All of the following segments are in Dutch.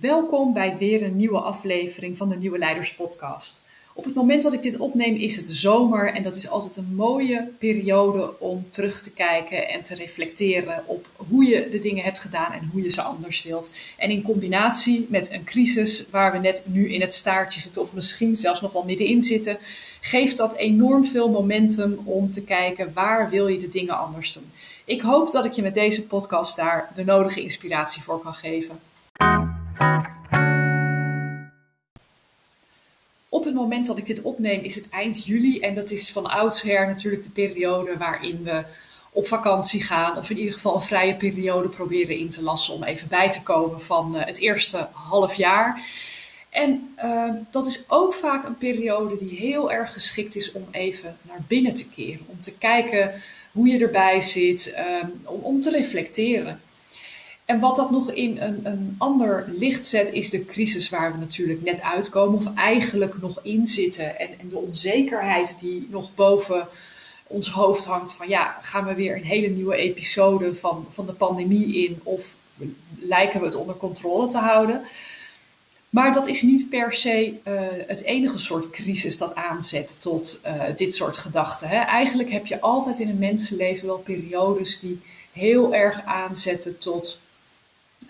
Welkom bij weer een nieuwe aflevering van de Nieuwe Leiders Podcast. Op het moment dat ik dit opneem is het zomer en dat is altijd een mooie periode om terug te kijken en te reflecteren op hoe je de dingen hebt gedaan en hoe je ze anders wilt. En in combinatie met een crisis waar we net nu in het staartje zitten of misschien zelfs nog wel middenin zitten, geeft dat enorm veel momentum om te kijken waar wil je de dingen anders doen. Ik hoop dat ik je met deze podcast daar de nodige inspiratie voor kan geven. Het moment dat ik dit opneem is het eind juli en dat is van oudsher natuurlijk de periode waarin we op vakantie gaan of in ieder geval een vrije periode proberen in te lassen om even bij te komen van eh, het eerste half jaar. En uh, dat is ook vaak een periode die heel erg geschikt is om even naar binnen te keren, om te kijken hoe je erbij zit, um, om, om te reflecteren. En wat dat nog in een, een ander licht zet, is de crisis waar we natuurlijk net uitkomen, of eigenlijk nog in zitten. En, en de onzekerheid die nog boven ons hoofd hangt: van ja, gaan we weer een hele nieuwe episode van, van de pandemie in, of lijken we het onder controle te houden? Maar dat is niet per se uh, het enige soort crisis dat aanzet tot uh, dit soort gedachten. Hè. Eigenlijk heb je altijd in een mensenleven wel periodes die heel erg aanzetten tot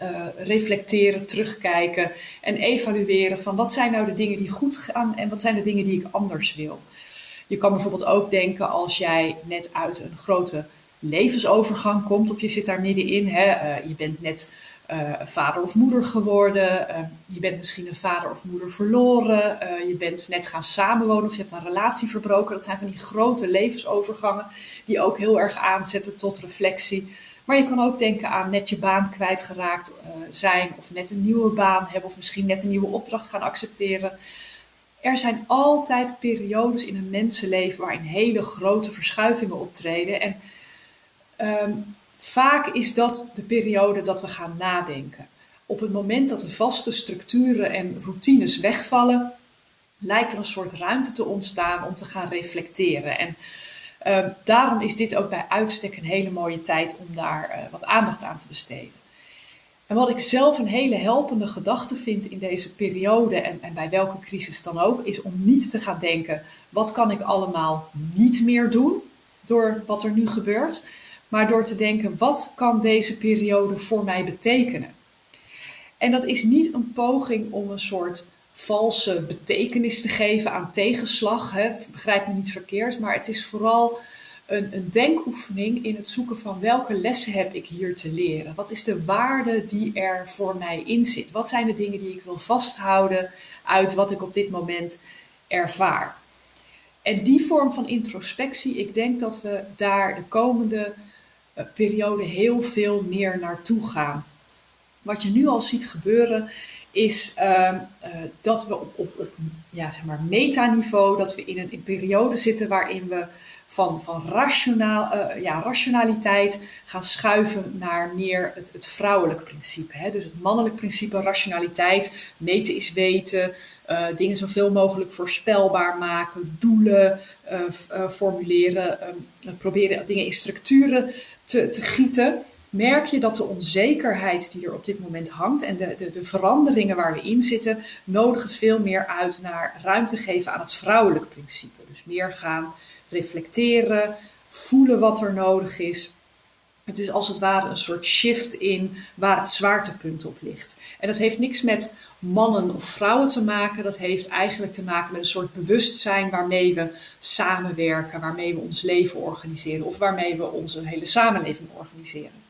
uh, reflecteren, terugkijken en evalueren van wat zijn nou de dingen die goed gaan en wat zijn de dingen die ik anders wil. Je kan bijvoorbeeld ook denken als jij net uit een grote levensovergang komt of je zit daar middenin. Hè, uh, je bent net uh, vader of moeder geworden. Je bent misschien een vader of moeder verloren. Je bent net gaan samenwonen of je hebt een relatie verbroken. Dat zijn van die grote levensovergangen die ook heel erg aanzetten tot reflectie. Maar je kan ook denken aan net je baan kwijtgeraakt zijn of net een nieuwe baan hebben of misschien net een nieuwe opdracht gaan accepteren. Er zijn altijd periodes in een mensenleven waarin hele grote verschuivingen optreden. En um, Vaak is dat de periode dat we gaan nadenken. Op het moment dat de vaste structuren en routines wegvallen, lijkt er een soort ruimte te ontstaan om te gaan reflecteren. En uh, daarom is dit ook bij uitstek een hele mooie tijd om daar uh, wat aandacht aan te besteden. En wat ik zelf een hele helpende gedachte vind in deze periode en, en, bij welke crisis dan ook, is om niet te gaan denken: wat kan ik allemaal niet meer doen door wat er nu gebeurt? maar door te denken, wat kan deze periode voor mij betekenen? En dat is niet een poging om een soort valse betekenis te geven aan tegenslag, hè? begrijp me niet verkeerd, maar het is vooral een, een denkoefening in het zoeken van welke lessen heb ik hier te leren? Wat is de waarde die er voor mij in zit? Wat zijn de dingen die ik wil vasthouden uit wat ik op dit moment ervaar? En die vorm van introspectie, ik denk dat we daar de komende eh, periode heel veel meer naartoe gaan. Wat je nu al ziet gebeuren is uh, uh, dat we op, op, ja, zeg maar metaniveau, dat we in een, in periode zitten waarin we van, van rationaal, uh, ja, rationaliteit gaan schuiven naar meer het, het vrouwelijke principe. Hè? Dus het mannelijk principe, rationaliteit, meten is weten, uh, dingen zoveel mogelijk voorspelbaar maken, doelen formuleren, um, proberen dingen in structuren te, te gieten, merk je dat de onzekerheid die er op dit moment hangt en de, de, de veranderingen waar we in zitten, nodigen veel meer uit naar ruimte geven aan het vrouwelijk principe. Dus meer gaan reflecteren, voelen wat er nodig is. Het is als het ware een soort shift in waar het zwaartepunt op ligt. En dat heeft niks met mannen of vrouwen te maken. Dat heeft eigenlijk te maken met een soort bewustzijn waarmee we samenwerken, waarmee we ons leven organiseren of waarmee we onze hele samenleving organiseren.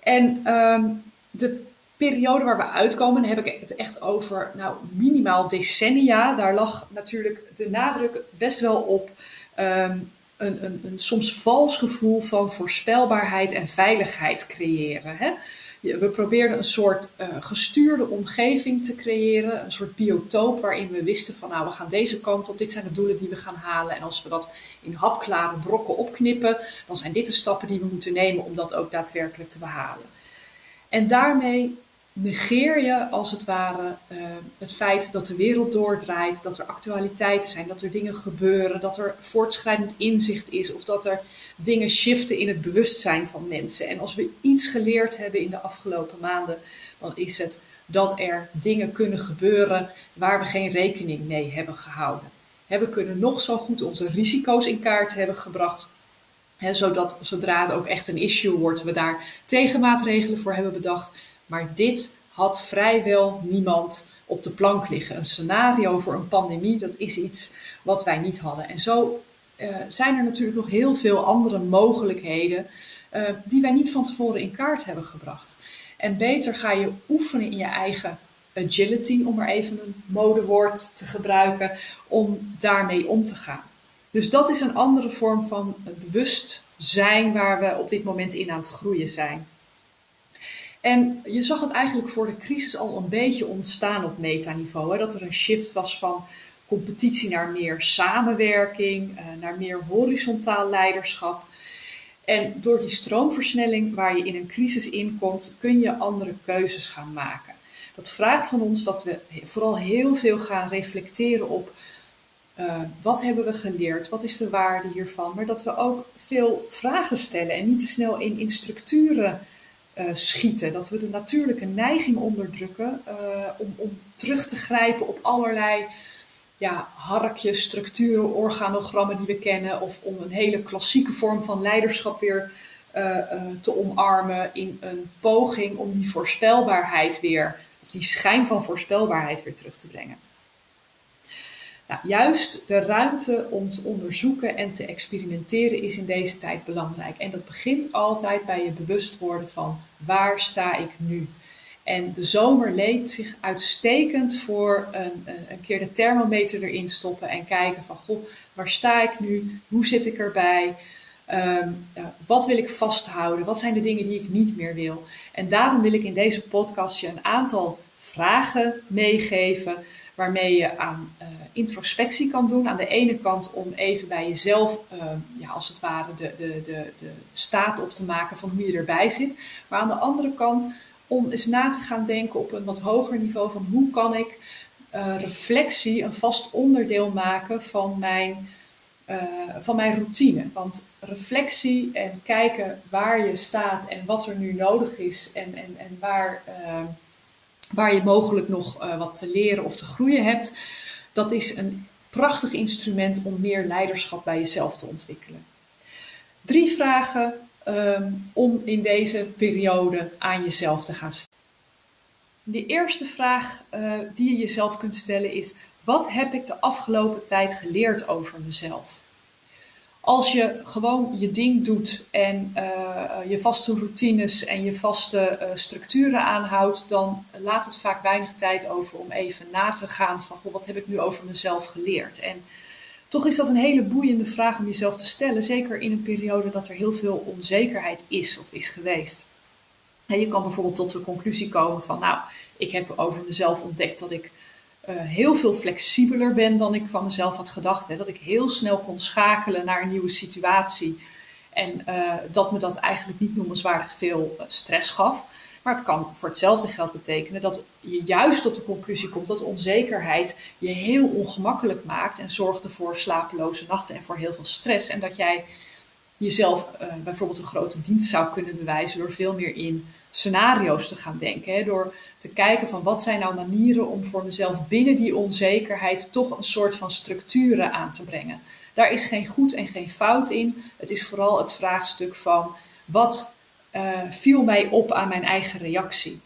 En um, de periode waar we uitkomen, heb ik het echt over nou, minimaal decennia. Daar lag natuurlijk de nadruk best wel op um, een, een, een, soms vals gevoel van voorspelbaarheid en veiligheid creëren. Hè? We probeerden een soort uh, gestuurde omgeving te creëren, een soort biotoop waarin we wisten van nou we gaan deze kant op, dit zijn de doelen die we gaan halen en als we dat in hapklare brokken opknippen, dan zijn dit de stappen die we moeten nemen om dat ook daadwerkelijk te behalen. En daarmee negeer je als het ware uh, het feit dat de wereld doordraait, dat er actualiteiten zijn, dat er dingen gebeuren, dat er voortschrijdend inzicht is of dat er dingen shiften in het bewustzijn van mensen. En als we iets geleerd hebben in de afgelopen maanden, dan is het dat er dingen kunnen gebeuren waar we geen rekening mee hebben gehouden. We kunnen nog zo goed onze risico's in kaart hebben gebracht, zodat zodra het ook echt een issue wordt, we daar tegenmaatregelen voor hebben bedacht. Maar dit had vrijwel niemand op de plank liggen. Een scenario voor een pandemie, dat is iets wat wij niet hadden. En zo uh, zijn er natuurlijk nog heel veel andere mogelijkheden uh, die wij niet van tevoren in kaart hebben gebracht. En beter ga je oefenen in je eigen agility, om maar even een modewoord te gebruiken, om daarmee om te gaan. Dus dat is een andere vorm van bewustzijn waar we op dit moment in aan het groeien zijn. En je zag het eigenlijk voor de crisis al een beetje ontstaan op metaniveau. Hè? Dat er een shift was van competitie naar meer samenwerking, eh, naar meer horizontaal leiderschap. En door die stroomversnelling waar je in een crisis inkomt, kun je andere keuzes gaan maken. Dat vraagt van ons dat we vooral heel veel gaan reflecteren op uh, wat hebben we geleerd, wat is de waarde hiervan, maar dat we ook veel vragen stellen en niet te snel in, in structuren uh, schieten. Dat we de natuurlijke neiging onderdrukken uh, om, om terug te grijpen op allerlei ja, harkjes, structuren, organogrammen die we kennen, of om een hele klassieke vorm van leiderschap weer uh, te omarmen in een poging om die voorspelbaarheid weer, of die schijn van voorspelbaarheid weer terug te brengen. Juist de ruimte om te onderzoeken en te experimenteren is in deze tijd belangrijk. En dat begint altijd bij je bewust worden van waar sta ik nu? En de zomer leent zich uitstekend voor een, een, keer de thermometer erin stoppen en kijken van, goh, waar sta ik nu? Hoe zit ik erbij? Uh, wat wil ik vasthouden? Wat zijn de dingen die ik niet meer wil? En daarom wil ik in deze podcast je een aantal vragen meegeven waarmee je aan uh, introspectie kan doen. Aan de ene kant om even bij jezelf, uh, ja, als het ware, de, de, de, de staat op te maken van hoe je erbij zit. Maar aan de andere kant om eens na te gaan denken op een wat hoger niveau van hoe kan ik uh, reflectie een vast onderdeel maken van mijn, uh, van mijn routine. Want reflectie en kijken waar je staat en wat er nu nodig is en, en, en waar, waar je mogelijk nog wat te leren of te groeien hebt, dat is een prachtig instrument om meer leiderschap bij jezelf te ontwikkelen. Drie vragen um, om in deze periode aan jezelf te gaan stellen. De eerste vraag uh, die je jezelf kunt stellen is: wat heb ik de afgelopen tijd geleerd over mezelf? Als je gewoon je ding doet en uh, je vaste routines en je vaste uh, structuren aanhoudt, dan laat het vaak weinig tijd over om even na te gaan van goh, wat heb ik nu over mezelf geleerd. En toch is dat een hele boeiende vraag om jezelf te stellen, zeker in een periode dat er heel veel onzekerheid is of is geweest. En je kan bijvoorbeeld tot de conclusie komen van, nou, ik heb over mezelf ontdekt dat ik heel veel flexibeler ben dan ik van mezelf had gedacht. Hè? Dat ik heel snel kon schakelen naar een nieuwe situatie. En uh, dat me dat eigenlijk niet noemenswaardig veel uh, stress gaf. Maar het kan voor hetzelfde geld betekenen dat je juist tot de conclusie komt dat onzekerheid je heel ongemakkelijk maakt en zorgt voor slapeloze nachten en voor heel veel stress. En dat jij jezelf bijvoorbeeld een grote dienst zou kunnen bewijzen door veel meer in scenario's te gaan denken. Hè? Door te kijken van wat zijn nou manieren om voor mezelf binnen die onzekerheid toch een soort van structuren aan te brengen. Daar is geen goed en geen fout in. Het is vooral het vraagstuk van wat uh, viel mij op aan mijn eigen reactie.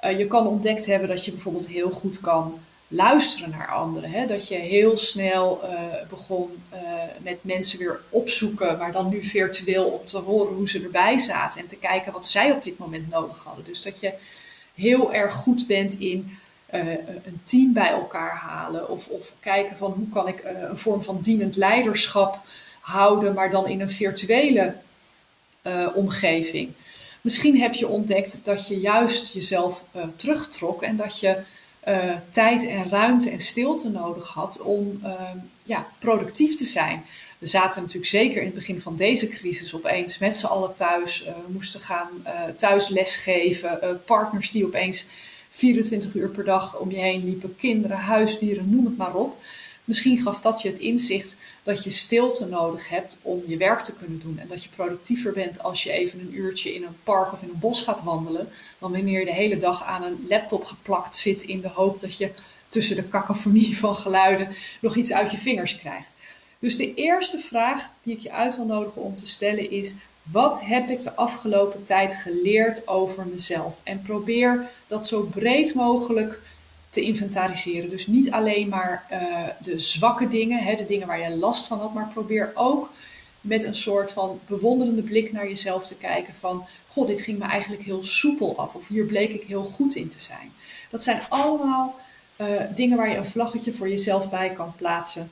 Uh, je kan ontdekt hebben dat je bijvoorbeeld heel goed kan luisteren naar anderen. Hè? Dat je heel snel uh, begon met mensen weer opzoeken, maar dan nu virtueel om te horen hoe ze erbij zaten en te kijken wat zij op dit moment nodig hadden. Dus dat je heel erg goed bent in een team bij elkaar halen of, of kijken van hoe kan ik een vorm van dienend leiderschap houden, maar dan in een virtuele omgeving. Misschien heb je ontdekt dat je juist jezelf terugtrok en dat je uh, tijd en ruimte en stilte nodig had om ja, productief te zijn. We zaten natuurlijk zeker in het begin van deze crisis opeens met z'n allen thuis, moesten gaan thuis lesgeven, partners die opeens 24 uur per dag om je heen liepen, kinderen, huisdieren, noem het maar op. Misschien gaf dat je het inzicht dat je stilte nodig hebt om je werk te kunnen doen. En dat je productiever bent als je even een uurtje in een park of in een bos gaat wandelen. Dan wanneer je de hele dag aan een laptop geplakt zit in de hoop dat je tussen de cacophonie van geluiden nog iets uit je vingers krijgt. Dus de eerste vraag die ik je uit wil nodigen om te stellen is: wat heb ik de afgelopen tijd geleerd over mezelf? En probeer dat zo breed mogelijk te inventariseren. Dus niet alleen maar uh, de zwakke dingen, hè, de dingen waar je last van had, maar probeer ook met een soort van bewonderende blik naar jezelf te kijken van, god, dit ging me eigenlijk heel soepel af of hier bleek ik heel goed in te zijn. Dat zijn allemaal uh, dingen waar je een vlaggetje voor jezelf bij kan plaatsen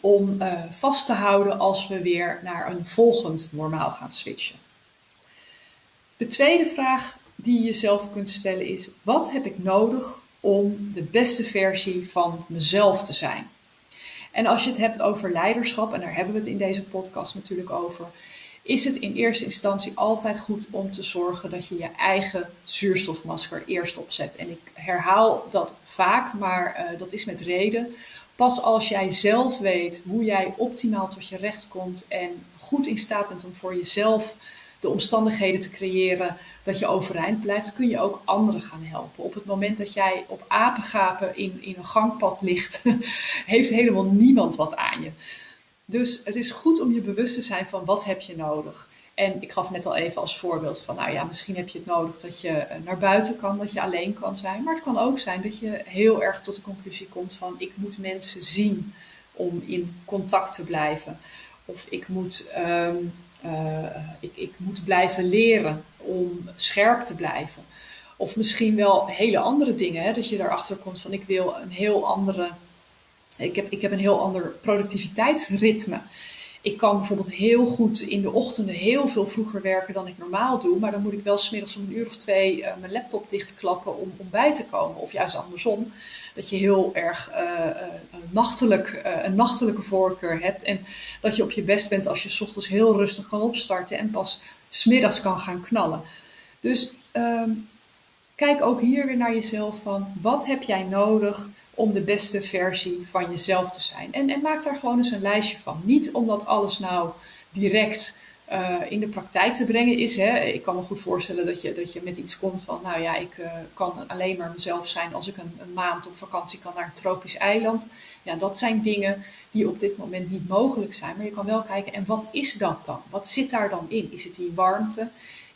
om uh, vast te houden als we weer naar een volgend normaal gaan switchen. De tweede vraag die je jezelf kunt stellen is: wat heb ik nodig om de beste versie van mezelf te zijn? En als je het hebt over leiderschap, en daar hebben we het in deze podcast natuurlijk over, is het in eerste instantie altijd goed om te zorgen dat je je eigen zuurstofmasker eerst opzet. En ik herhaal dat vaak, maar uh, dat is met reden. Pas als jij zelf weet hoe jij optimaal tot je recht komt en goed in staat bent om voor jezelf de omstandigheden te creëren dat je overeind blijft, kun je ook anderen gaan helpen. Op het moment dat jij op apengapen in, in een gangpad ligt, heeft helemaal niemand wat aan je. Dus het is goed om je bewust te zijn van wat heb je nodig. En ik gaf net al even als voorbeeld van, nou ja, misschien heb je het nodig dat je eh, naar buiten kan, dat je alleen kan zijn. Maar het kan ook zijn dat je heel erg tot de conclusie komt van, ik moet mensen zien om in contact te blijven. Of ik moet, uh, ik, ik moet blijven leren om scherp te blijven. Of misschien wel hele andere dingen, dat je daarachter komt van, ik wil een heel andere, ik heb, ik heb een heel ander productiviteitsritme. Ik kan bijvoorbeeld heel goed in de ochtenden heel veel vroeger werken dan ik normaal doe. Maar dan moet ik wel smiddags om een uur of twee uh, mijn laptop dichtklappen om, om bij te komen. Of juist andersom. Dat je heel erg uh, uh, nachtelijk, een nachtelijke voorkeur hebt. En dat je op je best bent als je s ochtends heel rustig kan opstarten. En pas smiddags kan gaan knallen. Dus ehm, kijk ook hier weer naar jezelf van wat heb jij nodig om de beste versie van jezelf te zijn. En, en maak daar gewoon eens een lijstje van. Niet omdat alles nou direct uh, in de praktijk te brengen is. Hè. Ik kan me goed voorstellen dat je, dat je met iets komt van, nou ja, ik uh, kan alleen maar mezelf zijn als ik een, een, maand op vakantie kan naar een tropisch eiland. Ja, dat zijn dingen die op dit moment niet mogelijk zijn. Maar je kan wel kijken, en wat is dat dan? Wat zit daar dan in? Is het die warmte?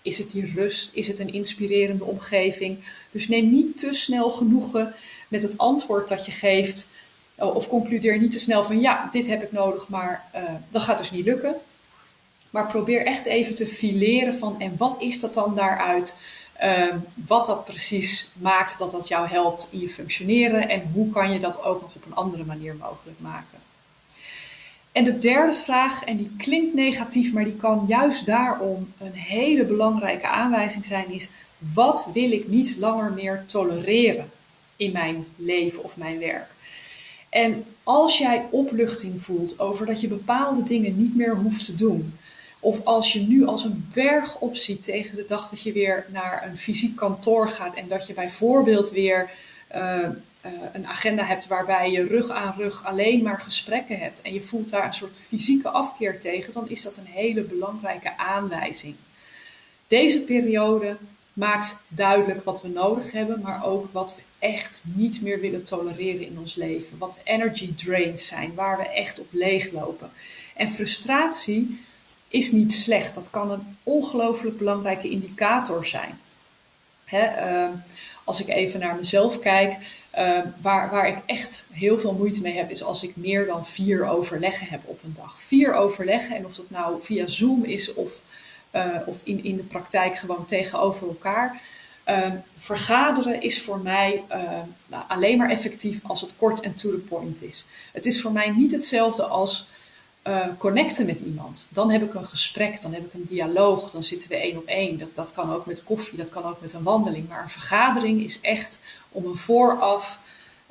Is het die rust? Is het een inspirerende omgeving? Dus neem niet te snel genoegen met het antwoord dat je geeft. Of concludeer niet te snel van ja, dit heb ik nodig, maar uh, dat gaat dus niet lukken. Maar probeer echt even te fileren van en wat is dat dan daaruit? Uh, wat dat precies maakt dat dat jou helpt in je functioneren en hoe kan je dat ook nog op een andere manier mogelijk maken. En de derde vraag, en die klinkt negatief, maar die kan juist daarom een hele belangrijke aanwijzing zijn, is wat wil ik niet langer meer tolereren in mijn leven of mijn werk? En als jij opluchting voelt over dat je bepaalde dingen niet meer hoeft te doen, of als je nu als een berg opziet tegen de dag dat je weer naar een fysiek kantoor gaat en dat je bijvoorbeeld weer uh, uh, een agenda hebt waarbij je rug aan rug alleen maar gesprekken hebt en je voelt daar een soort fysieke afkeer tegen, dan is dat een hele belangrijke aanwijzing. Deze periode maakt duidelijk wat we nodig hebben, maar ook wat we echt niet meer willen tolereren in ons leven. Wat energy drains zijn, waar we echt op leeglopen. En frustratie is niet slecht. Dat kan een ongelooflijk belangrijke indicator zijn. Uh, als ik even naar mezelf kijk, uh, waar, waar ik echt heel veel moeite mee heb, is als ik meer dan vier overleggen heb op een dag. Vier overleggen, en of dat nou via Zoom is of, uh, of in, in de praktijk gewoon tegenover elkaar. Uh, vergaderen is voor mij nou, alleen maar effectief als het kort en to the point is. Het is voor mij niet hetzelfde als connecten met iemand. Dan heb ik een gesprek, dan heb ik een dialoog, dan zitten we één op één. Dat, dat kan ook met koffie, dat kan ook met een wandeling. Maar een vergadering is echt om een vooraf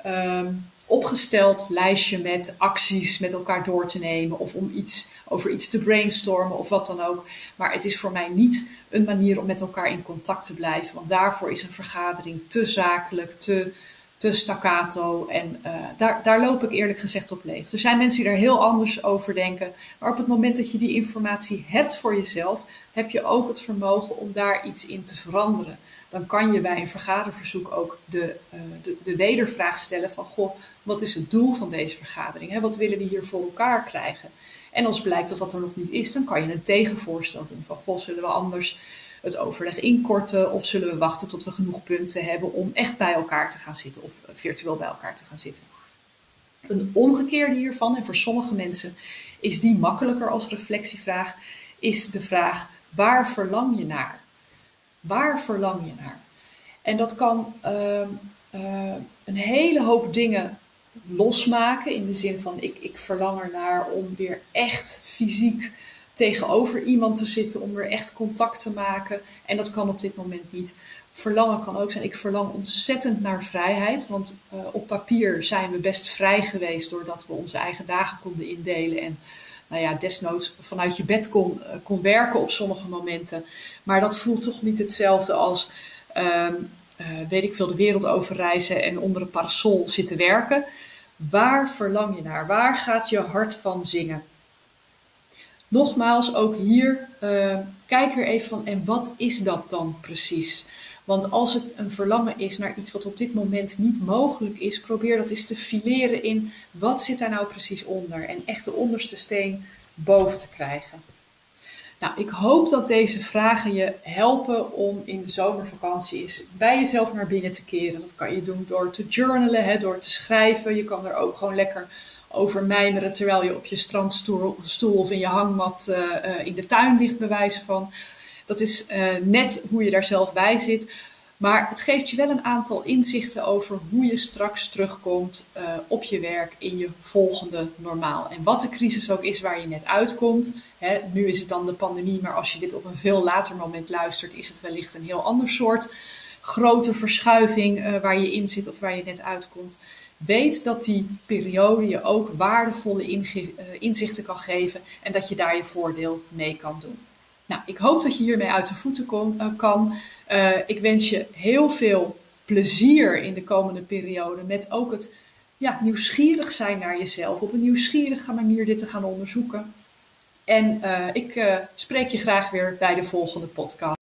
um, opgesteld lijstje met acties met elkaar door te nemen. Of om iets, over iets te brainstormen of wat dan ook. Maar het is voor mij niet een manier om met elkaar in contact te blijven. Want daarvoor is een vergadering te zakelijk, te te staccato. En uh, daar, daar loop ik eerlijk gezegd op leeg. Er zijn mensen die er heel anders over denken. Maar op het moment dat je die informatie hebt voor jezelf, heb je ook het vermogen om daar iets in te veranderen. Dan kan je bij een vergaderverzoek ook de, uh, de, de, wedervraag stellen van, goh, wat is het doel van deze vergadering? Hè? Wat willen we hier voor elkaar krijgen? En als blijkt dat dat er nog niet is, dan kan je een tegenvoorstel doen van, goh, zullen we anders het overleg inkorten of zullen we wachten tot we genoeg punten hebben om echt bij elkaar te gaan zitten of virtueel bij elkaar te gaan zitten. Een omgekeerde hiervan, en voor sommige mensen is die makkelijker als reflectievraag, is de vraag waar verlang je naar? Waar verlang je naar? En dat kan uh, uh, een hele hoop dingen losmaken in de zin van ik, ik verlang ernaar om weer echt fysiek tegenover iemand te zitten om weer echt contact te maken. En dat kan op dit moment niet. Verlangen kan ook zijn. Ik verlang ontzettend naar vrijheid. Want uh, op papier zijn we best vrij geweest doordat we onze eigen dagen konden indelen. En nou ja, desnoods vanuit je bed kon, uh, kon werken op sommige momenten. Maar dat voelt toch niet hetzelfde als, uh, weet ik veel, de wereld over reizen en onder een parasol zitten werken. Waar verlang je naar? Waar gaat je hart van zingen? Nogmaals, ook hier, uh, kijk weer even van, en wat is dat dan precies? Want als het een verlangen is naar iets wat op dit moment niet mogelijk is, probeer dat eens te fileren in wat zit daar nou precies onder en echt de onderste steen boven te krijgen. Nou, ik hoop dat deze vragen je helpen om in de zomervakantie eens bij jezelf naar binnen te keren. Dat kan je doen door te journalen, hè, door te schrijven. Je kan er ook gewoon lekker over mijmeren terwijl je op je strandstoel stoel of in je hangmat uh, uh, in de tuin ligt, bewijzen van. Dat is uh, net hoe je daar zelf bij zit. Maar het geeft je wel een aantal inzichten over hoe je straks terugkomt op je werk in je volgende normaal. En wat de crisis ook is waar je net uitkomt. Hè, nu is het dan de pandemie, maar als je dit op een veel later moment luistert, is het wellicht een heel ander soort grote verschuiving waar je in zit of waar je net uitkomt. Weet dat die periode je ook waardevolle inzichten kan geven en dat je daar je voordeel mee kan doen. Nou, ik hoop dat je hiermee uit de voeten uh, kan. Uh, ik wens je heel veel plezier in de komende periode met ook het ja, nieuwsgierig zijn naar jezelf, op een nieuwsgierige manier dit te gaan onderzoeken. En uh, ik spreek je graag weer bij de volgende podcast.